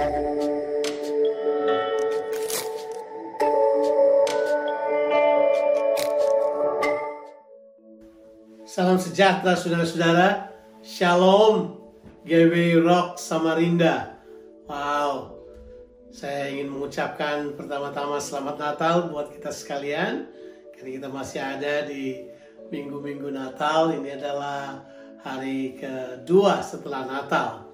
Salam sejahtera saudara-saudara. Shalom GW Rock Samarinda. Wow. Saya ingin mengucapkan pertama-tama selamat Natal buat kita sekalian. Karena kita masih ada di minggu-minggu Natal. Ini adalah hari kedua setelah Natal.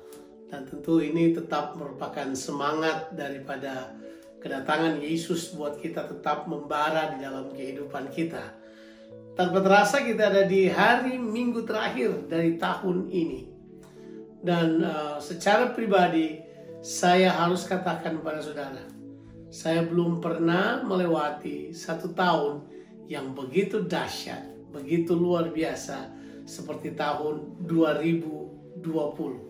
Dan tentu ini tetap merupakan semangat daripada kedatangan Yesus buat kita tetap membara di dalam kehidupan kita tanpa terasa kita ada di hari minggu terakhir dari tahun ini. Dan uh, secara pribadi saya harus katakan kepada saudara, saya belum pernah melewati satu tahun yang begitu dahsyat, begitu luar biasa seperti tahun 2020.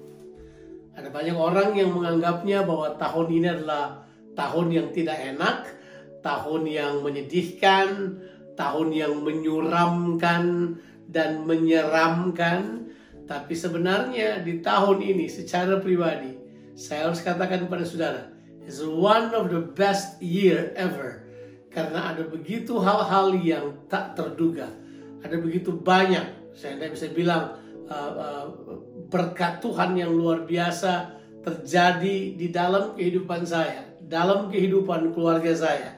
Ada banyak orang yang menganggapnya bahwa tahun ini adalah tahun yang tidak enak, tahun yang menyedihkan, tahun yang menyuramkan dan menyeramkan. Tapi sebenarnya di tahun ini secara pribadi, saya harus katakan kepada saudara, is one of the best year ever. Karena ada begitu hal-hal yang tak terduga. Ada begitu banyak, saya tidak bisa bilang uh, uh, berkat Tuhan yang luar biasa terjadi di dalam kehidupan saya, dalam kehidupan keluarga saya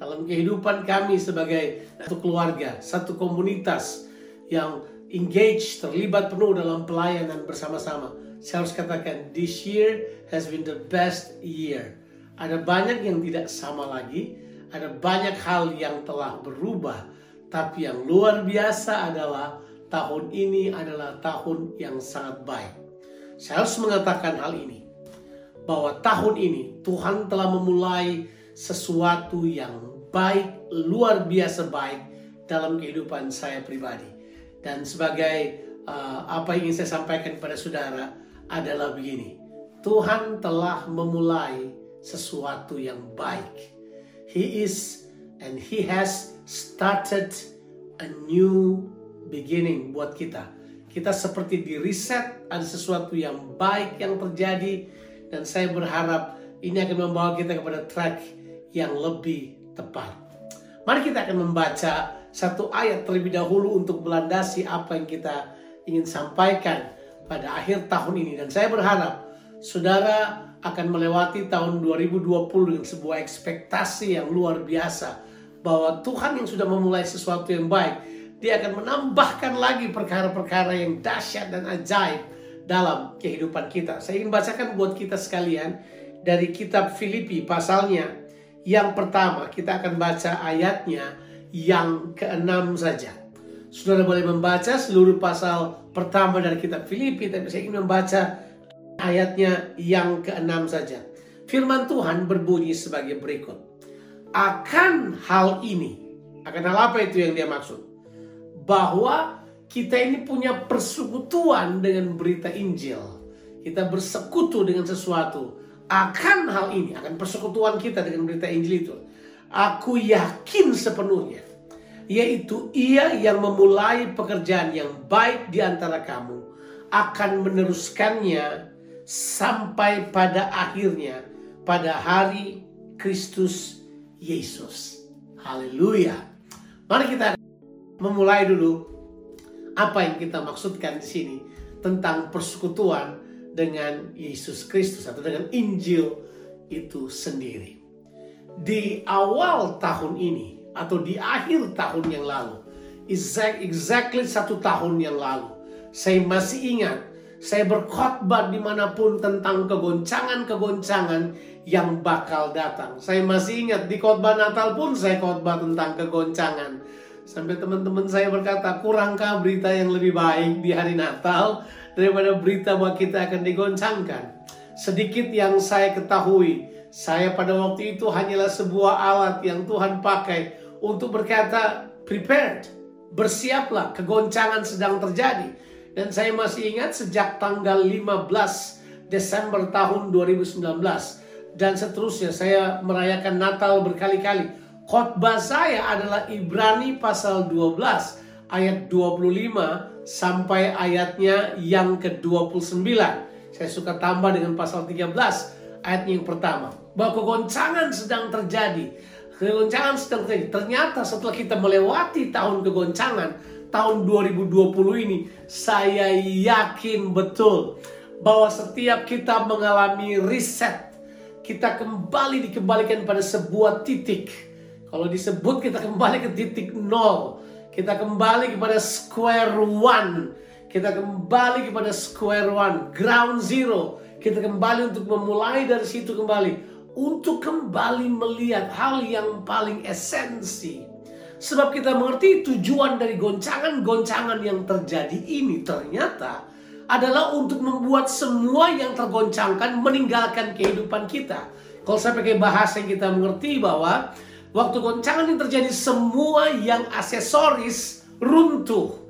dalam kehidupan kami sebagai satu keluarga, satu komunitas yang engage, terlibat penuh dalam pelayanan bersama-sama. Saya harus katakan, this year has been the best year. Ada banyak yang tidak sama lagi, ada banyak hal yang telah berubah, tapi yang luar biasa adalah tahun ini adalah tahun yang sangat baik. Saya harus mengatakan hal ini, bahwa tahun ini Tuhan telah memulai sesuatu yang baik, luar biasa baik dalam kehidupan saya pribadi. Dan sebagai uh, apa yang ingin saya sampaikan kepada saudara adalah begini. Tuhan telah memulai sesuatu yang baik. He is and he has started a new beginning buat kita. Kita seperti di reset, ada sesuatu yang baik yang terjadi dan saya berharap ini akan membawa kita kepada track yang lebih tepat. Mari kita akan membaca satu ayat terlebih dahulu untuk melandasi apa yang kita ingin sampaikan pada akhir tahun ini. Dan saya berharap saudara akan melewati tahun 2020 dengan sebuah ekspektasi yang luar biasa. Bahwa Tuhan yang sudah memulai sesuatu yang baik, dia akan menambahkan lagi perkara-perkara yang dahsyat dan ajaib dalam kehidupan kita. Saya ingin bacakan buat kita sekalian dari kitab Filipi pasalnya yang pertama kita akan baca ayatnya yang keenam saja. Saudara boleh membaca seluruh pasal pertama dari kitab Filipi, tapi saya ingin membaca ayatnya yang keenam saja. Firman Tuhan berbunyi sebagai berikut. Akan hal ini, akan hal apa itu yang dia maksud? Bahwa kita ini punya persekutuan dengan berita Injil. Kita bersekutu dengan sesuatu akan hal ini, akan persekutuan kita dengan berita Injil itu, aku yakin sepenuhnya, yaitu ia yang memulai pekerjaan yang baik di antara kamu akan meneruskannya sampai pada akhirnya pada hari Kristus Yesus. Haleluya. Mari kita memulai dulu apa yang kita maksudkan di sini tentang persekutuan dengan Yesus Kristus atau dengan Injil itu sendiri. Di awal tahun ini atau di akhir tahun yang lalu, exactly satu tahun yang lalu, saya masih ingat saya berkhotbah di mana pun tentang kegoncangan-kegoncangan yang bakal datang. Saya masih ingat di khotbah Natal pun saya khotbah tentang kegoncangan. Sampai teman-teman saya berkata, kurangkah berita yang lebih baik di hari Natal daripada berita bahwa kita akan digoncangkan. Sedikit yang saya ketahui, saya pada waktu itu hanyalah sebuah alat yang Tuhan pakai untuk berkata prepared, bersiaplah, kegoncangan sedang terjadi. Dan saya masih ingat sejak tanggal 15 Desember tahun 2019 dan seterusnya saya merayakan Natal berkali-kali. Khotbah saya adalah Ibrani pasal 12 ayat 25 sampai ayatnya yang ke-29. Saya suka tambah dengan pasal 13. ayat yang pertama. Bahwa kegoncangan sedang terjadi. Kegoncangan sedang terjadi. Ternyata setelah kita melewati tahun kegoncangan, tahun 2020 ini, saya yakin betul bahwa setiap kita mengalami riset, kita kembali dikembalikan pada sebuah titik. Kalau disebut kita kembali ke titik nol, kita kembali kepada square one kita kembali kepada square one, ground zero. Kita kembali untuk memulai dari situ kembali. Untuk kembali melihat hal yang paling esensi. Sebab kita mengerti tujuan dari goncangan-goncangan yang terjadi ini ternyata adalah untuk membuat semua yang tergoncangkan meninggalkan kehidupan kita. Kalau saya pakai bahasa yang kita mengerti bahwa waktu goncangan ini terjadi semua yang aksesoris runtuh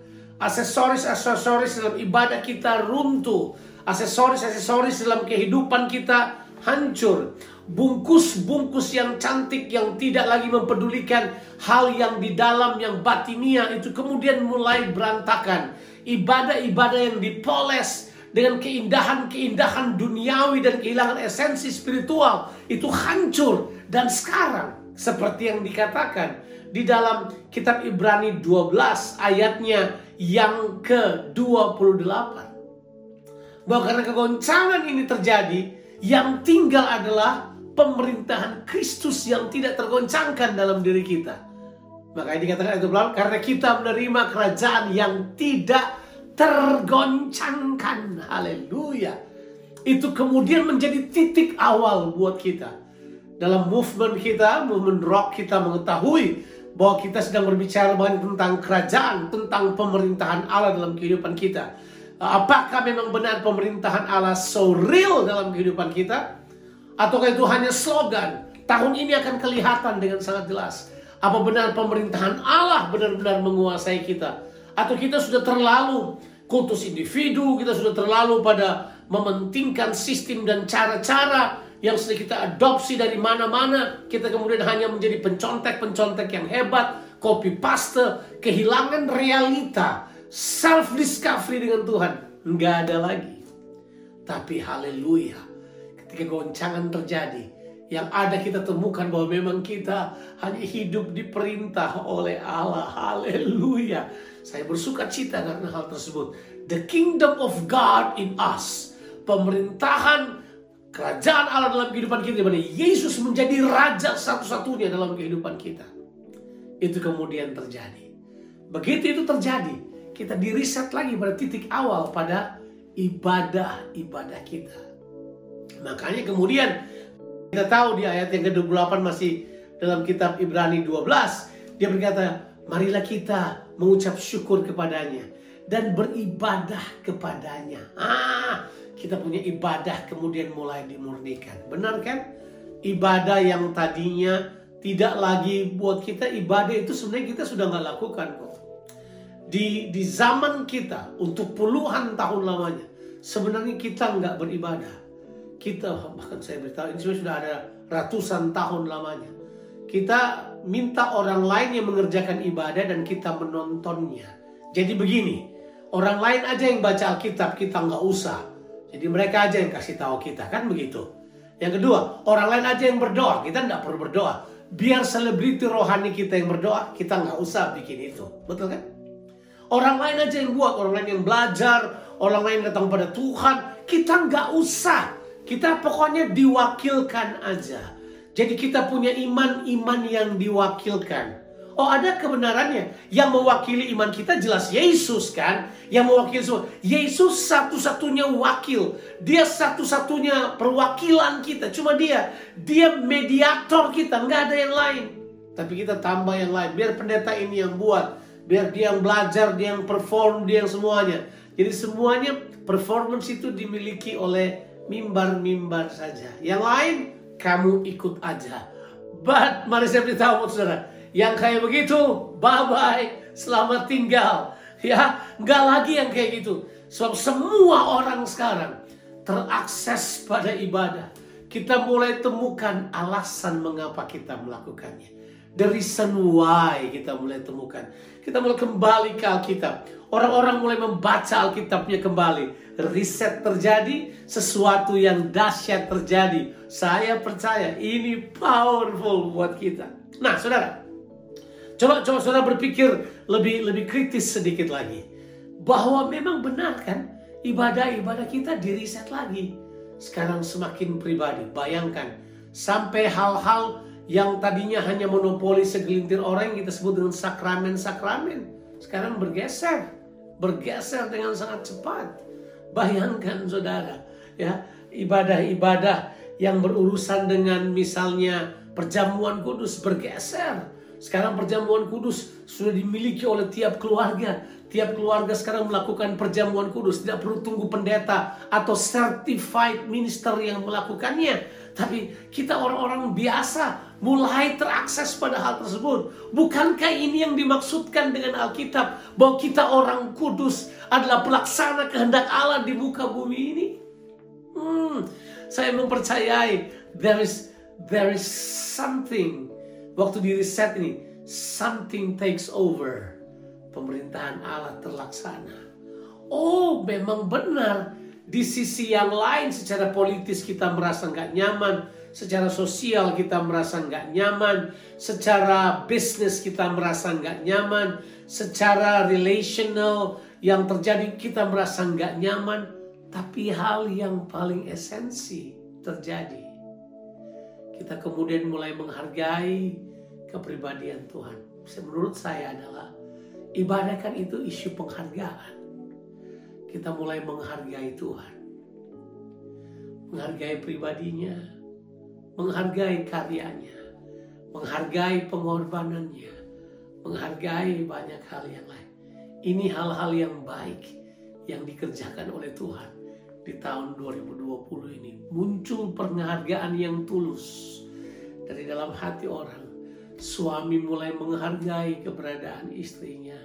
aksesoris-aksesoris dalam ibadah kita runtuh, aksesoris-aksesoris dalam kehidupan kita hancur. Bungkus-bungkus yang cantik yang tidak lagi mempedulikan hal yang di dalam yang batinia itu kemudian mulai berantakan. Ibadah-ibadah yang dipoles dengan keindahan-keindahan duniawi dan kehilangan esensi spiritual itu hancur dan sekarang seperti yang dikatakan di dalam kitab Ibrani 12 ayatnya yang ke-28. Bahwa karena kegoncangan ini terjadi, yang tinggal adalah pemerintahan Kristus yang tidak tergoncangkan dalam diri kita. Makanya dikatakan itu belum karena kita menerima kerajaan yang tidak tergoncangkan. Haleluya. Itu kemudian menjadi titik awal buat kita. Dalam movement kita, movement rock kita mengetahui bahwa kita sedang berbicara tentang kerajaan, tentang pemerintahan Allah dalam kehidupan kita. Apakah memang benar pemerintahan Allah so real dalam kehidupan kita? Ataukah itu hanya slogan? Tahun ini akan kelihatan dengan sangat jelas. Apa benar pemerintahan Allah benar-benar menguasai kita? Atau kita sudah terlalu kultus individu, kita sudah terlalu pada mementingkan sistem dan cara-cara yang sudah kita adopsi dari mana-mana, kita kemudian hanya menjadi pencontek-pencontek yang hebat, copy paste, kehilangan realita, self discovery dengan Tuhan, nggak ada lagi. Tapi haleluya, ketika goncangan terjadi, yang ada kita temukan bahwa memang kita hanya hidup diperintah oleh Allah. Haleluya. Saya bersuka cita karena hal tersebut. The kingdom of God in us. Pemerintahan kerajaan Allah dalam kehidupan kita, di mana Yesus menjadi raja satu-satunya dalam kehidupan kita. Itu kemudian terjadi. Begitu itu terjadi, kita diriset lagi pada titik awal pada ibadah-ibadah kita. Makanya kemudian kita tahu di ayat yang ke-28 masih dalam kitab Ibrani 12, dia berkata, marilah kita mengucap syukur kepadanya dan beribadah kepadanya. Ah, kita punya ibadah kemudian mulai dimurnikan. Benar kan? Ibadah yang tadinya tidak lagi buat kita ibadah itu sebenarnya kita sudah nggak lakukan kok. Di di zaman kita untuk puluhan tahun lamanya sebenarnya kita nggak beribadah. Kita bahkan saya beritahu ini sudah ada ratusan tahun lamanya. Kita minta orang lain yang mengerjakan ibadah dan kita menontonnya. Jadi begini, orang lain aja yang baca Alkitab kita nggak usah. Jadi mereka aja yang kasih tahu kita kan begitu. Yang kedua, orang lain aja yang berdoa, kita nggak perlu berdoa. Biar selebriti rohani kita yang berdoa, kita nggak usah bikin itu, betul kan? Orang lain aja yang buat, orang lain yang belajar, orang lain datang pada Tuhan, kita nggak usah. Kita pokoknya diwakilkan aja. Jadi kita punya iman-iman yang diwakilkan. Oh ada kebenarannya. Yang mewakili iman kita jelas Yesus kan. Yang mewakili semua. Yesus satu-satunya wakil. Dia satu-satunya perwakilan kita. Cuma dia. Dia mediator kita. Nggak ada yang lain. Tapi kita tambah yang lain. Biar pendeta ini yang buat. Biar dia yang belajar, dia yang perform, dia yang semuanya. Jadi semuanya performance itu dimiliki oleh mimbar-mimbar saja. Yang lain kamu ikut aja. But mari saya beritahu saudara yang kayak begitu, bye-bye, selamat tinggal. Ya, nggak lagi yang kayak gitu. Sebab semua orang sekarang terakses pada ibadah. Kita mulai temukan alasan mengapa kita melakukannya. The reason why kita mulai temukan. Kita mulai kembali ke Alkitab. Orang-orang mulai membaca Alkitabnya kembali. riset terjadi, sesuatu yang dahsyat terjadi. Saya percaya ini powerful buat kita. Nah, saudara, coba coba saudara berpikir lebih lebih kritis sedikit lagi, bahwa memang benar kan ibadah-ibadah kita diriset lagi. Sekarang semakin pribadi. Bayangkan sampai hal-hal yang tadinya hanya monopoli segelintir orang yang kita sebut dengan sakramen-sakramen sekarang bergeser, bergeser dengan sangat cepat. Bayangkan saudara, ya ibadah-ibadah yang berurusan dengan misalnya perjamuan kudus bergeser. Sekarang perjamuan kudus sudah dimiliki oleh tiap keluarga. Tiap keluarga sekarang melakukan perjamuan kudus. Tidak perlu tunggu pendeta atau certified minister yang melakukannya tapi kita orang-orang biasa mulai terakses pada hal tersebut. Bukankah ini yang dimaksudkan dengan Alkitab? Bahwa kita orang kudus adalah pelaksana kehendak Allah di muka bumi ini? Hmm, saya mempercayai there is there is something waktu di riset ini something takes over. Pemerintahan Allah terlaksana. Oh, memang benar. Di sisi yang lain secara politis kita merasa nggak nyaman, secara sosial kita merasa nggak nyaman, secara bisnis kita merasa nggak nyaman, secara relational yang terjadi kita merasa nggak nyaman, tapi hal yang paling esensi terjadi. Kita kemudian mulai menghargai kepribadian Tuhan. Menurut saya adalah ibadah kan itu isu penghargaan kita mulai menghargai Tuhan. Menghargai pribadinya, menghargai karyanya, menghargai pengorbanannya, menghargai banyak hal yang lain. Ini hal-hal yang baik yang dikerjakan oleh Tuhan di tahun 2020 ini. Muncul penghargaan yang tulus dari dalam hati orang. Suami mulai menghargai keberadaan istrinya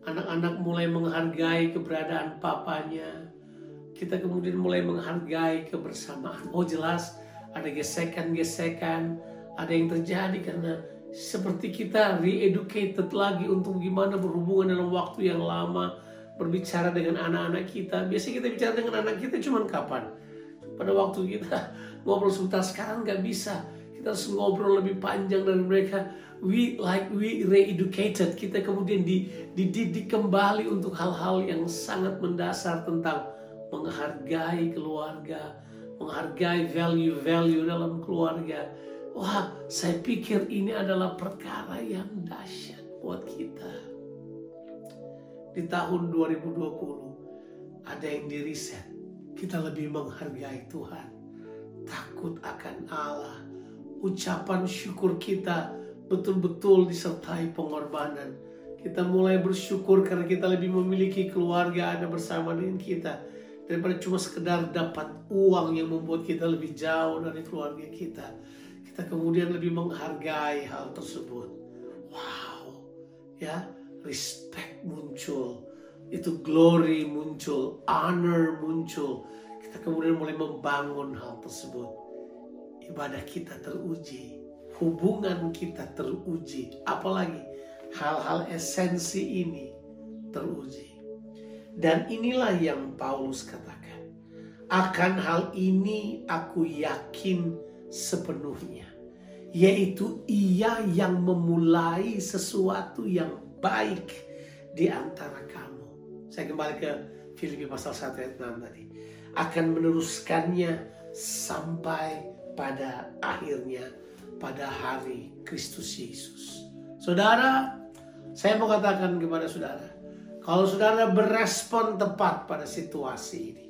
Anak-anak mulai menghargai keberadaan papanya. Kita kemudian mulai menghargai kebersamaan. Oh jelas ada gesekan-gesekan, ada yang terjadi karena seperti kita re-educated lagi untuk gimana berhubungan dalam waktu yang lama, berbicara dengan anak-anak kita. Biasanya kita bicara dengan anak kita cuman kapan? Pada waktu kita ngobrol sebentar sekarang nggak bisa. Kita harus ngobrol lebih panjang dari mereka. We like we re-educated. Kita kemudian dididik kembali untuk hal-hal yang sangat mendasar tentang menghargai keluarga menghargai value-value dalam keluarga. Wah saya pikir ini adalah perkara yang dahsyat buat kita. Di tahun 2020 ada yang diriset kita lebih menghargai Tuhan. Takut akan Allah ucapan syukur kita betul-betul disertai pengorbanan. Kita mulai bersyukur karena kita lebih memiliki keluarga ada bersama dengan kita daripada cuma sekedar dapat uang yang membuat kita lebih jauh dari keluarga kita. Kita kemudian lebih menghargai hal tersebut. Wow, ya, respect muncul, itu glory muncul, honor muncul. Kita kemudian mulai membangun hal tersebut. Ibadah kita teruji hubungan kita teruji. Apalagi hal-hal esensi ini teruji. Dan inilah yang Paulus katakan. Akan hal ini aku yakin sepenuhnya. Yaitu ia yang memulai sesuatu yang baik di antara kamu. Saya kembali ke Filipi pasal 1 ayat 6 tadi. Akan meneruskannya sampai pada akhirnya pada hari Kristus Yesus. Saudara, saya mau katakan kepada saudara, kalau saudara berespon tepat pada situasi ini,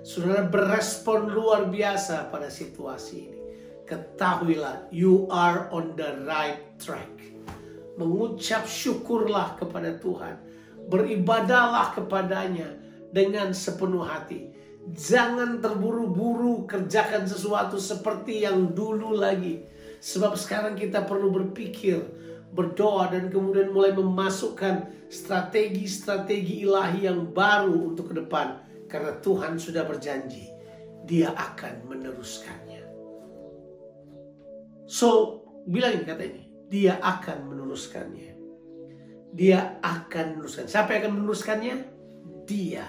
saudara berespon luar biasa pada situasi ini, ketahuilah you are on the right track. Mengucap syukurlah kepada Tuhan, beribadahlah kepadanya dengan sepenuh hati. Jangan terburu-buru kerjakan sesuatu seperti yang dulu lagi Sebab sekarang kita perlu berpikir, berdoa dan kemudian mulai memasukkan strategi-strategi ilahi yang baru untuk ke depan. Karena Tuhan sudah berjanji, dia akan meneruskannya. So, bilangin kata ini, dia akan meneruskannya. Dia akan meneruskan. Siapa yang akan meneruskannya? Dia.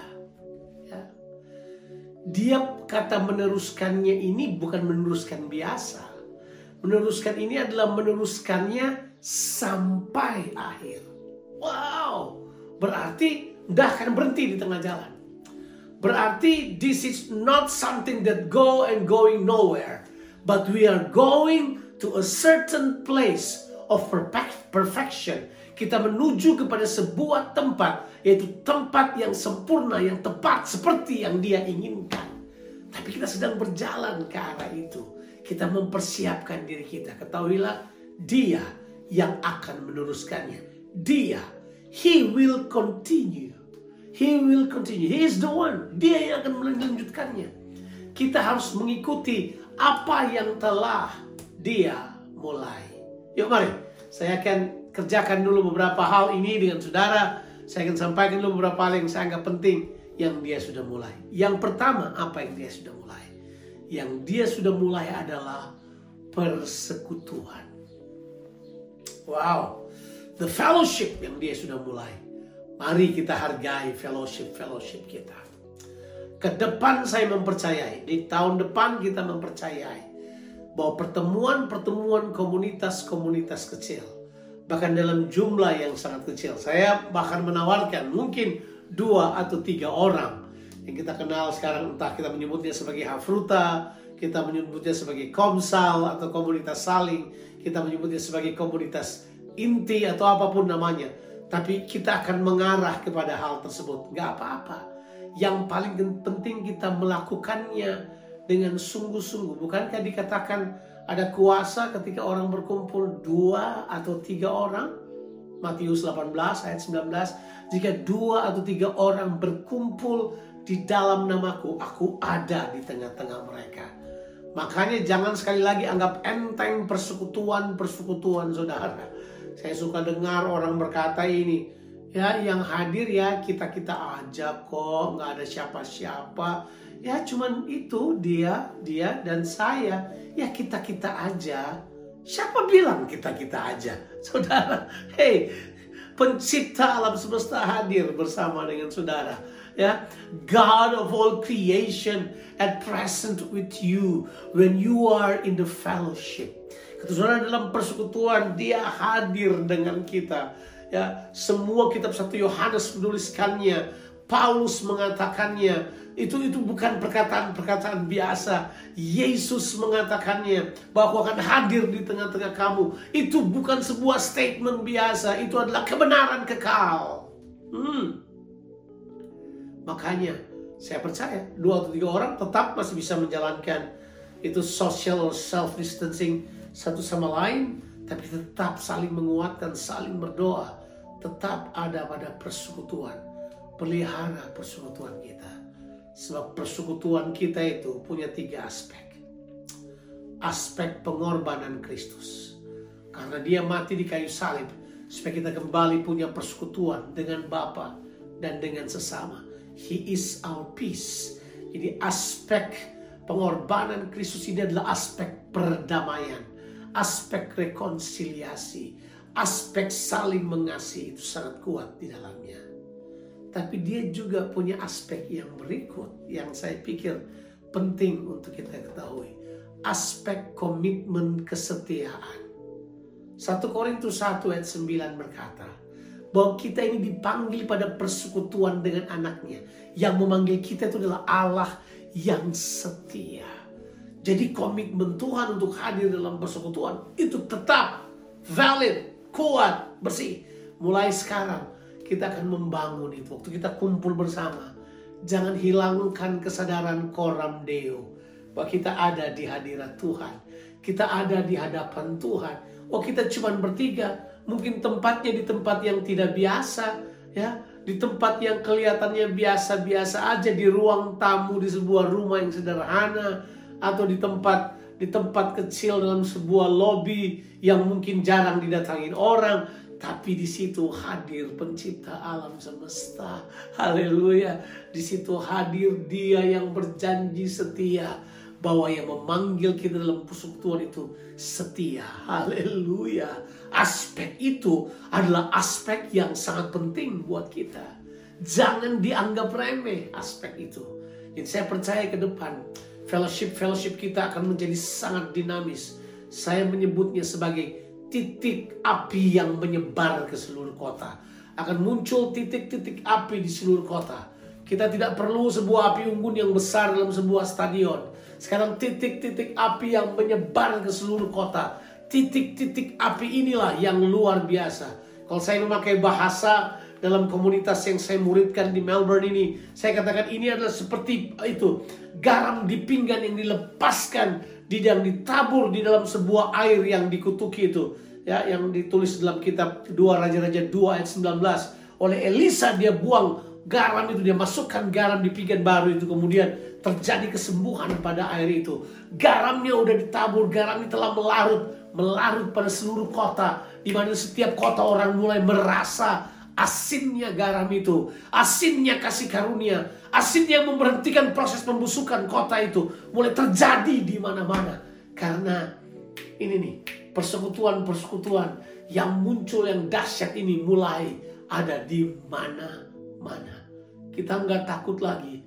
Dia kata meneruskannya ini bukan meneruskan biasa. Meneruskan ini adalah meneruskannya sampai akhir. Wow, berarti tidak akan berhenti di tengah jalan. Berarti this is not something that go and going nowhere. But we are going to a certain place of perfection. Kita menuju kepada sebuah tempat, yaitu tempat yang sempurna, yang tepat seperti yang dia inginkan. Tapi kita sedang berjalan ke arah itu. Kita mempersiapkan diri kita. Ketahuilah, dia yang akan meneruskannya. Dia, he will continue. He will continue. He is the one. Dia yang akan melanjutkannya. Kita harus mengikuti apa yang telah dia mulai. Yuk mari, saya akan kerjakan dulu beberapa hal ini dengan saudara. Saya akan sampaikan dulu beberapa hal yang saya anggap penting yang dia sudah mulai. Yang pertama, apa yang dia sudah mulai? Yang dia sudah mulai adalah persekutuan. Wow, the fellowship yang dia sudah mulai. Mari kita hargai fellowship-fellowship kita. Ke depan saya mempercayai, di tahun depan kita mempercayai bahwa pertemuan-pertemuan komunitas-komunitas kecil, bahkan dalam jumlah yang sangat kecil, saya bahkan menawarkan mungkin dua atau tiga orang yang kita kenal sekarang entah kita menyebutnya sebagai Hafruta, kita menyebutnya sebagai Komsal atau komunitas saling, kita menyebutnya sebagai komunitas inti atau apa pun namanya tapi kita akan mengarah kepada hal tersebut. Gak apa-apa. Yang paling penting kita melakukannya dengan sungguh-sungguh. Bukankah dikatakan ada kuasa ketika orang berkumpul dua atau tiga orang? Matius 18 ayat 19. Jika dua atau tiga orang berkumpul di dalam namaku, aku ada di tengah-tengah mereka. Makanya jangan sekali lagi anggap enteng persekutuan-persekutuan saudara saya suka dengar orang berkata ini, ya yang hadir ya kita-kita aja kok, nggak ada siapa-siapa. Ya cuman itu dia, dia dan saya. Ya kita-kita aja. Siapa bilang kita-kita aja? Saudara, hey, pencipta alam semesta hadir bersama dengan saudara. Ya, God of all creation at present with you when you are in the fellowship Saudara dalam persekutuan dia hadir dengan kita. Ya, semua kitab satu Yohanes menuliskannya, Paulus mengatakannya. Itu itu bukan perkataan-perkataan biasa. Yesus mengatakannya bahwa akan hadir di tengah-tengah kamu. Itu bukan sebuah statement biasa, itu adalah kebenaran kekal. Hmm. Makanya saya percaya dua atau tiga orang tetap masih bisa menjalankan itu social self distancing satu sama lain, tapi tetap saling menguatkan, saling berdoa, tetap ada pada persekutuan. Pelihara persekutuan kita. Sebab persekutuan kita itu punya tiga aspek. Aspek pengorbanan Kristus. Karena dia mati di kayu salib, supaya kita kembali punya persekutuan dengan Bapa dan dengan sesama. He is our peace. Jadi aspek pengorbanan Kristus ini adalah aspek perdamaian aspek rekonsiliasi, aspek saling mengasihi itu sangat kuat di dalamnya. Tapi dia juga punya aspek yang berikut yang saya pikir penting untuk kita ketahui. Aspek komitmen kesetiaan. 1 Korintus 1 ayat 9 berkata, bahwa kita ini dipanggil pada persekutuan dengan anaknya. Yang memanggil kita itu adalah Allah yang setia. Jadi komitmen Tuhan untuk hadir dalam persekutuan itu tetap valid, kuat, bersih. Mulai sekarang kita akan membangun itu. Waktu kita kumpul bersama, jangan hilangkan kesadaran koram deo. Bahwa kita ada di hadirat Tuhan. Kita ada di hadapan Tuhan. Oh kita cuma bertiga. Mungkin tempatnya di tempat yang tidak biasa. ya Di tempat yang kelihatannya biasa-biasa aja. Di ruang tamu di sebuah rumah yang sederhana atau di tempat di tempat kecil dalam sebuah lobby yang mungkin jarang didatangin orang, tapi di situ hadir pencipta alam semesta. Haleluya. Di situ hadir dia yang berjanji setia bahwa yang memanggil kita dalam persekutuan itu setia. Haleluya. Aspek itu adalah aspek yang sangat penting buat kita. Jangan dianggap remeh aspek itu. Jadi saya percaya ke depan fellowship-fellowship kita akan menjadi sangat dinamis. Saya menyebutnya sebagai titik api yang menyebar ke seluruh kota. Akan muncul titik-titik api di seluruh kota. Kita tidak perlu sebuah api unggun yang besar dalam sebuah stadion. Sekarang titik-titik api yang menyebar ke seluruh kota. Titik-titik api inilah yang luar biasa. Kalau saya memakai bahasa dalam komunitas yang saya muridkan di Melbourne ini, saya katakan ini adalah seperti itu garam di pinggan yang dilepaskan di yang ditabur di dalam sebuah air yang dikutuki itu ya yang ditulis dalam kitab 2 Raja-Raja 2 ayat 19 oleh Elisa dia buang garam itu dia masukkan garam di pinggan baru itu kemudian terjadi kesembuhan pada air itu. Garamnya udah ditabur garamnya telah melarut melarut pada seluruh kota di mana setiap kota orang mulai merasa asinnya garam itu, asinnya kasih karunia, asin yang memberhentikan proses pembusukan kota itu mulai terjadi di mana-mana. Karena ini nih, persekutuan-persekutuan yang muncul yang dahsyat ini mulai ada di mana-mana. Kita nggak takut lagi.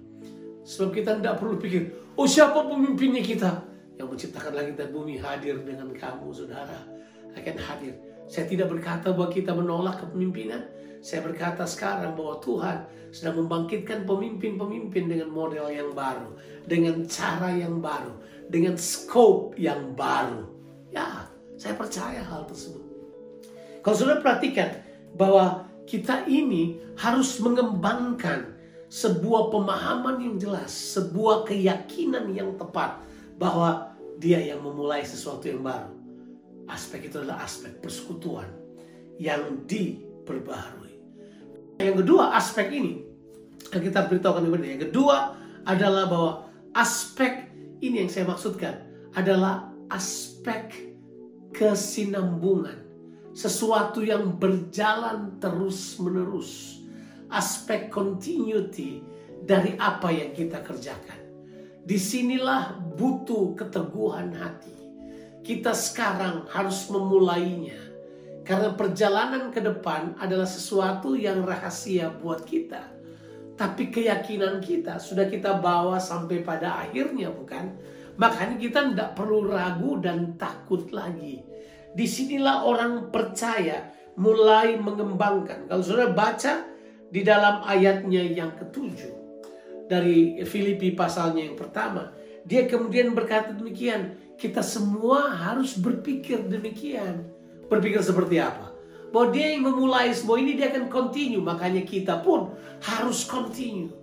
Sebab kita nggak perlu pikir, oh siapa pemimpinnya kita? Yang menciptakan langit dan bumi hadir dengan kamu, saudara. Akan hadir. Saya tidak berkata bahwa kita menolak kepemimpinan saya berkata sekarang bahwa Tuhan sedang membangkitkan pemimpin-pemimpin dengan model yang baru, dengan cara yang baru, dengan scope yang baru. Ya, saya percaya hal tersebut. Kalau sudah perhatikan bahwa kita ini harus mengembangkan sebuah pemahaman yang jelas, sebuah keyakinan yang tepat bahwa dia yang memulai sesuatu yang baru. Aspek itu adalah aspek persekutuan yang diperbaharui. Yang kedua aspek ini yang kita beritahukan kepada Yang kedua adalah bahwa aspek ini yang saya maksudkan adalah aspek kesinambungan. Sesuatu yang berjalan terus menerus. Aspek continuity dari apa yang kita kerjakan. Di sinilah butuh keteguhan hati. Kita sekarang harus memulainya karena perjalanan ke depan adalah sesuatu yang rahasia buat kita. Tapi keyakinan kita sudah kita bawa sampai pada akhirnya bukan? Makanya kita tidak perlu ragu dan takut lagi. Di sinilah orang percaya mulai mengembangkan. Kalau sudah baca di dalam ayatnya yang ketujuh dari Filipi pasalnya yang pertama, dia kemudian berkata demikian, kita semua harus berpikir demikian. Berpikir seperti apa? Bahwa dia yang memulai semua ini dia akan continue. Makanya kita pun harus continue.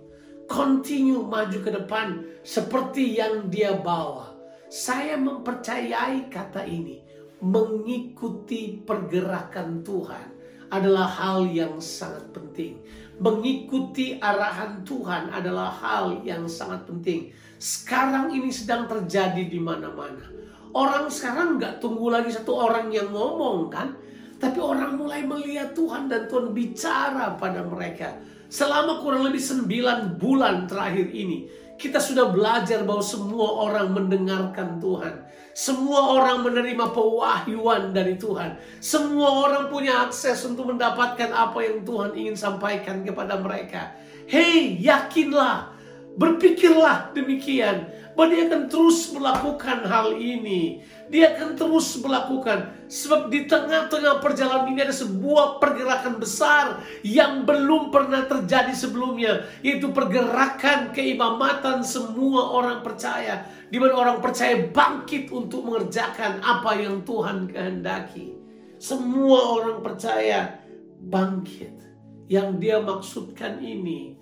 Continue maju ke depan seperti yang dia bawa. Saya mempercayai kata ini. Mengikuti pergerakan Tuhan adalah hal yang sangat penting. Mengikuti arahan Tuhan adalah hal yang sangat penting. Sekarang ini sedang terjadi di mana-mana Orang sekarang nggak tunggu lagi satu orang yang ngomong kan. Tapi orang mulai melihat Tuhan dan Tuhan bicara pada mereka. Selama kurang lebih sembilan bulan terakhir ini. Kita sudah belajar bahwa semua orang mendengarkan Tuhan. Semua orang menerima pewahyuan dari Tuhan. Semua orang punya akses untuk mendapatkan apa yang Tuhan ingin sampaikan kepada mereka. Hei, yakinlah, berpikirlah demikian bahwa dia akan terus melakukan hal ini. Dia akan terus melakukan. Sebab di tengah-tengah perjalanan ini ada sebuah pergerakan besar yang belum pernah terjadi sebelumnya. Yaitu pergerakan keimamatan semua orang percaya. Di mana orang percaya bangkit untuk mengerjakan apa yang Tuhan kehendaki. Semua orang percaya bangkit. Yang dia maksudkan ini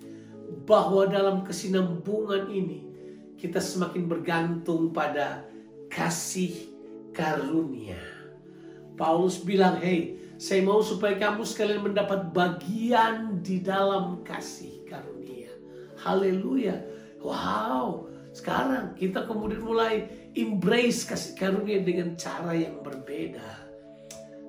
bahwa dalam kesinambungan ini kita semakin bergantung pada kasih karunia. Paulus bilang, "Hei, saya mau supaya kamu sekalian mendapat bagian di dalam kasih karunia." Haleluya. Wow, sekarang kita kemudian mulai embrace kasih karunia dengan cara yang berbeda.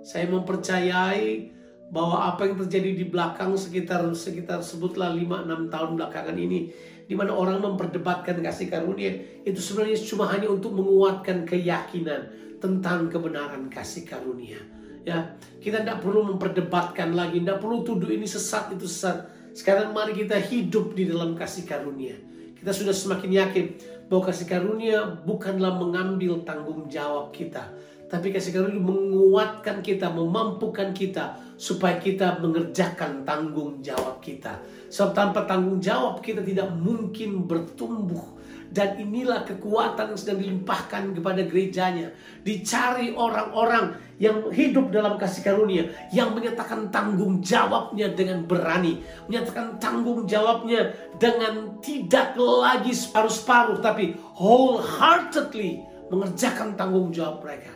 Saya mempercayai bahwa apa yang terjadi di belakang sekitar sekitar sebutlah 5 6 tahun belakangan ini di mana orang memperdebatkan kasih karunia itu sebenarnya cuma hanya untuk menguatkan keyakinan tentang kebenaran kasih karunia. Ya, kita tidak perlu memperdebatkan lagi, tidak perlu tuduh ini sesat itu sesat. Sekarang mari kita hidup di dalam kasih karunia. Kita sudah semakin yakin bahwa kasih karunia bukanlah mengambil tanggung jawab kita. Tapi kasih karunia menguatkan kita, memampukan kita supaya kita mengerjakan tanggung jawab kita. Tanpa tanggung jawab kita tidak mungkin bertumbuh dan inilah kekuatan yang sedang dilimpahkan kepada gerejanya. Dicari orang-orang yang hidup dalam kasih karunia. Yang menyatakan tanggung jawabnya dengan berani. Menyatakan tanggung jawabnya dengan tidak lagi separuh-separuh. Tapi wholeheartedly mengerjakan tanggung jawab mereka.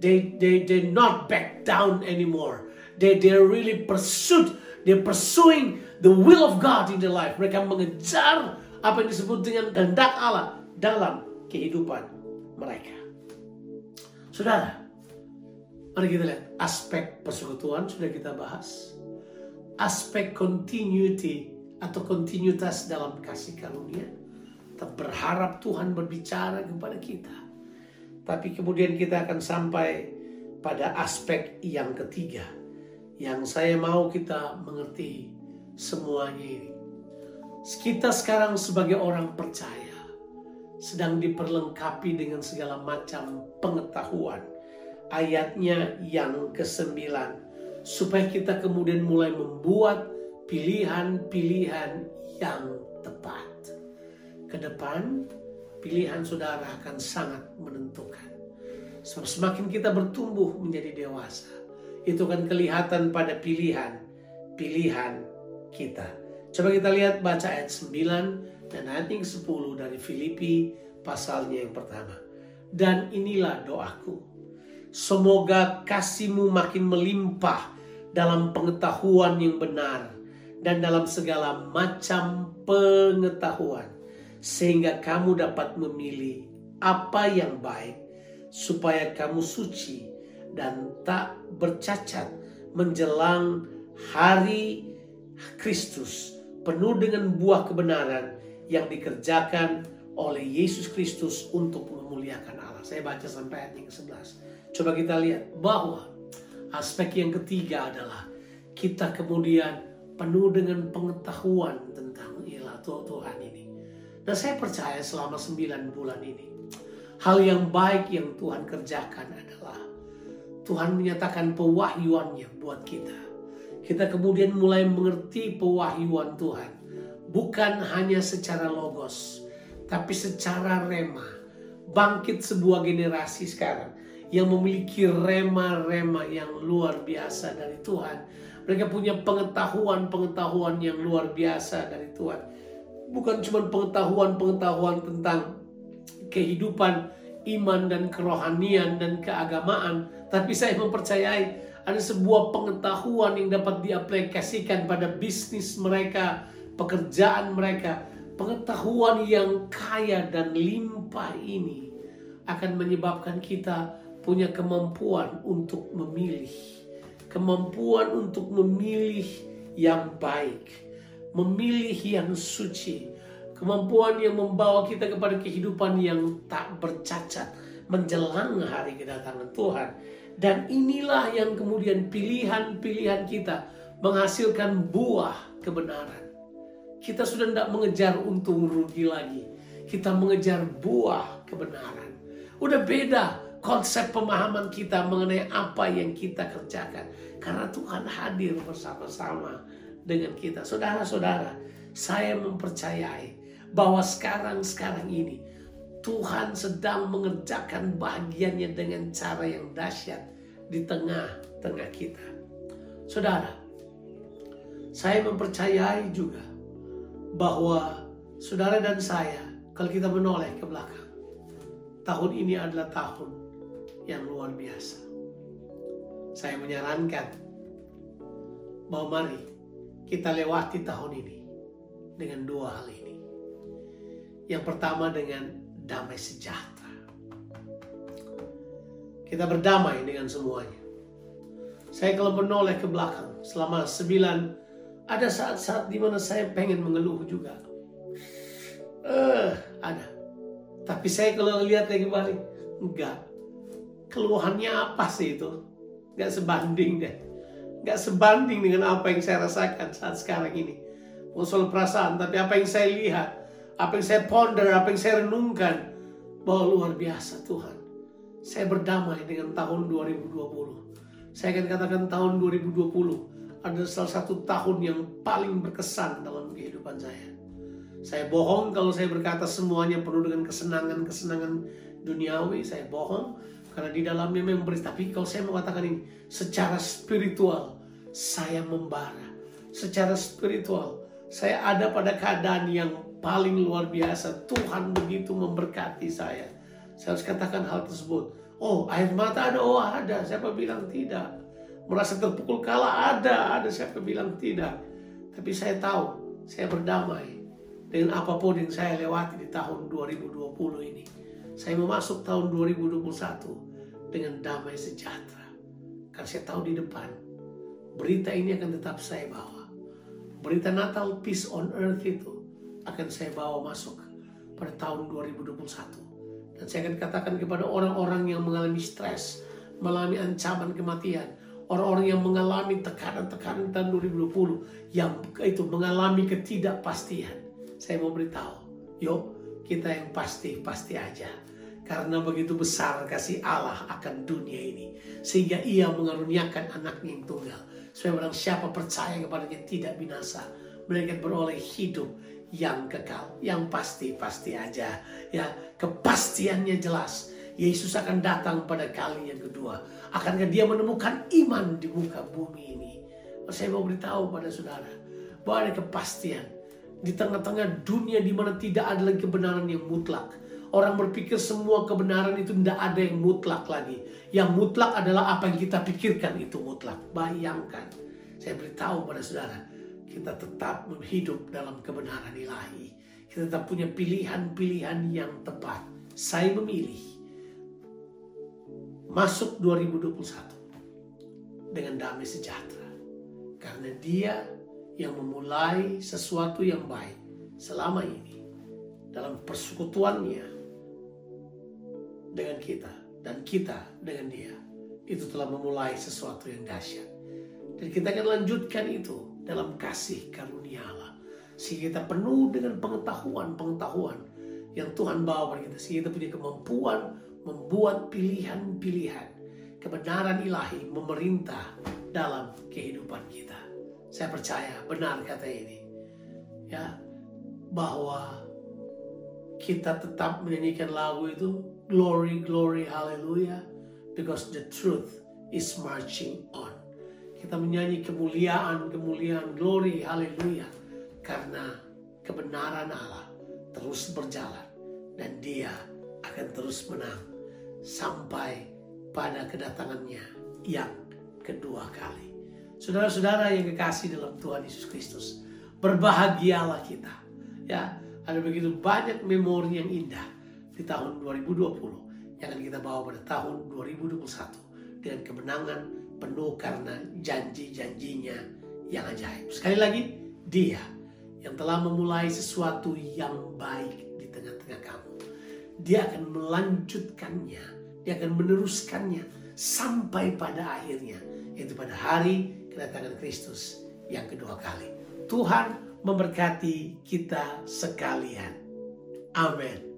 They, they, they not back down anymore. They, they really pursued. They're pursuing the will of God in their life. Mereka mengejar apa yang disebut dengan kehendak Allah dalam kehidupan mereka. Saudara, mari kita lihat aspek persekutuan sudah kita bahas. Aspek continuity atau kontinuitas dalam kasih karunia. Kita berharap Tuhan berbicara kepada kita. Tapi kemudian kita akan sampai pada aspek yang ketiga. Yang saya mau kita mengerti semuanya ini kita sekarang sebagai orang percaya sedang diperlengkapi dengan segala macam pengetahuan. Ayatnya yang kesembilan. Supaya kita kemudian mulai membuat pilihan-pilihan yang tepat. Ke depan, pilihan saudara akan sangat menentukan. Semakin kita bertumbuh menjadi dewasa, itu akan kelihatan pada pilihan-pilihan kita. Coba kita lihat baca ayat 9 dan ayat yang 10 dari Filipi pasalnya yang pertama. Dan inilah doaku. Semoga kasihmu makin melimpah dalam pengetahuan yang benar dan dalam segala macam pengetahuan sehingga kamu dapat memilih apa yang baik supaya kamu suci dan tak bercacat menjelang hari Kristus penuh dengan buah kebenaran yang dikerjakan oleh Yesus Kristus untuk memuliakan Allah. Saya baca sampai ayat yang ke-11. Coba kita lihat bahwa aspek yang ketiga adalah kita kemudian penuh dengan pengetahuan tentang ilah Tuhan ini. Dan saya percaya selama 9 bulan ini, hal yang baik yang Tuhan kerjakan adalah Tuhan menyatakan pewahyuannya buat kita kita kemudian mulai mengerti pewahyuan Tuhan. Bukan hanya secara logos, tapi secara rema. Bangkit sebuah generasi sekarang yang memiliki rema-rema yang luar biasa dari Tuhan. Mereka punya pengetahuan-pengetahuan yang luar biasa dari Tuhan. Bukan cuma pengetahuan-pengetahuan tentang kehidupan iman dan kerohanian dan keagamaan, tapi saya mempercayai ada sebuah pengetahuan yang dapat diaplikasikan pada bisnis mereka, pekerjaan mereka. Pengetahuan yang kaya dan limpah ini akan menyebabkan kita punya kemampuan untuk memilih. Kemampuan untuk memilih yang baik. Memilih yang suci. Kemampuan yang membawa kita kepada kehidupan yang tak bercacat menjelang hari kedatangan Tuhan dan inilah yang kemudian pilihan-pilihan kita menghasilkan buah kebenaran. Kita sudah tidak mengejar untung rugi lagi. Kita mengejar buah kebenaran. Udah beda konsep pemahaman kita mengenai apa yang kita kerjakan. Karena Tuhan hadir bersama-sama dengan kita. Saudara-saudara, saya mempercayai bahwa sekarang-sekarang ini Tuhan sedang mengerjakan bagiannya dengan cara yang dahsyat di tengah-tengah kita. Saudara, saya mempercayai juga bahwa saudara dan saya, kalau kita menoleh ke belakang, tahun ini adalah tahun yang luar biasa. Saya menyarankan bahwa mari kita lewati tahun ini dengan dua hal ini. Yang pertama dengan damai sejahtera. Kita berdamai dengan semuanya. Saya kalau menoleh ke belakang selama sembilan, ada saat-saat di mana saya pengen mengeluh juga. Eh, uh, ada. Tapi saya kalau lihat lagi balik, enggak. Keluhannya apa sih itu? Enggak sebanding deh. Enggak sebanding dengan apa yang saya rasakan saat sekarang ini. Bukan perasaan, tapi apa yang saya lihat apa yang saya ponder, apa yang saya renungkan, bahwa luar biasa Tuhan. Saya berdamai dengan tahun 2020. Saya akan katakan tahun 2020 adalah salah satu tahun yang paling berkesan dalam kehidupan saya. Saya bohong kalau saya berkata semuanya penuh dengan kesenangan-kesenangan duniawi. Saya bohong karena di dalamnya memang beris. Tapi kalau saya mengatakan ini secara spiritual, saya membara. Secara spiritual, saya ada pada keadaan yang paling luar biasa. Tuhan begitu memberkati saya. Saya harus katakan hal tersebut. Oh, air mata ada? Oh, ada. Siapa bilang tidak? Merasa terpukul kalah? Ada. Ada. Siapa bilang tidak? Tapi saya tahu, saya berdamai dengan apa pun yang saya lewati di tahun 2020 ini. Saya memasuk tahun 2021 dengan damai sejahtera. Karena saya tahu di depan, berita ini akan tetap saya bawa. Berita Natal Peace on Earth itu akan saya bawa masuk pada tahun 2021. Dan saya akan katakan kepada orang-orang yang mengalami stres, mengalami ancaman kematian, orang-orang yang mengalami tekanan-tekanan tahun 2020, yang itu mengalami ketidakpastian. Saya mau beritahu, yuk kita yang pasti-pasti aja. Karena begitu besar kasih Allah akan dunia ini. Sehingga ia mengaruniakan anaknya yang tunggal. Supaya orang siapa percaya kepadanya tidak binasa. Mereka beroleh hidup yang kekal, yang pasti-pasti aja. Ya, kepastiannya jelas. Yesus akan datang pada kali yang kedua. Akankah dia menemukan iman di muka bumi ini? Saya mau beritahu pada saudara bahwa ada kepastian di tengah-tengah dunia di mana tidak ada lagi kebenaran yang mutlak. Orang berpikir semua kebenaran itu tidak ada yang mutlak lagi. Yang mutlak adalah apa yang kita pikirkan itu mutlak. Bayangkan. Saya beritahu pada saudara, kita tetap hidup dalam kebenaran ilahi. Kita tetap punya pilihan-pilihan yang tepat. Saya memilih masuk 2021 dengan damai sejahtera. Karena dia yang memulai sesuatu yang baik selama ini dalam persekutuannya dengan kita dan kita dengan dia itu telah memulai sesuatu yang dahsyat. Dan kita akan lanjutkan itu dalam kasih karunia Allah. Sehingga kita penuh dengan pengetahuan-pengetahuan yang Tuhan bawa pada kita. Sehingga kita punya kemampuan membuat pilihan-pilihan. Kebenaran ilahi memerintah dalam kehidupan kita. Saya percaya benar kata ini. Ya, bahwa kita tetap menyanyikan lagu itu glory glory hallelujah because the truth is marching on kita menyanyi kemuliaan, kemuliaan, glory, haleluya. Karena kebenaran Allah terus berjalan dan dia akan terus menang sampai pada kedatangannya yang kedua kali. Saudara-saudara yang kekasih dalam Tuhan Yesus Kristus, berbahagialah kita. Ya, ada begitu banyak memori yang indah di tahun 2020 yang akan kita bawa pada tahun 2021 dengan kemenangan penuh karena janji-janjinya yang ajaib. Sekali lagi, dia yang telah memulai sesuatu yang baik di tengah-tengah kamu. Dia akan melanjutkannya, dia akan meneruskannya sampai pada akhirnya, yaitu pada hari kedatangan Kristus yang kedua kali. Tuhan memberkati kita sekalian. Amin.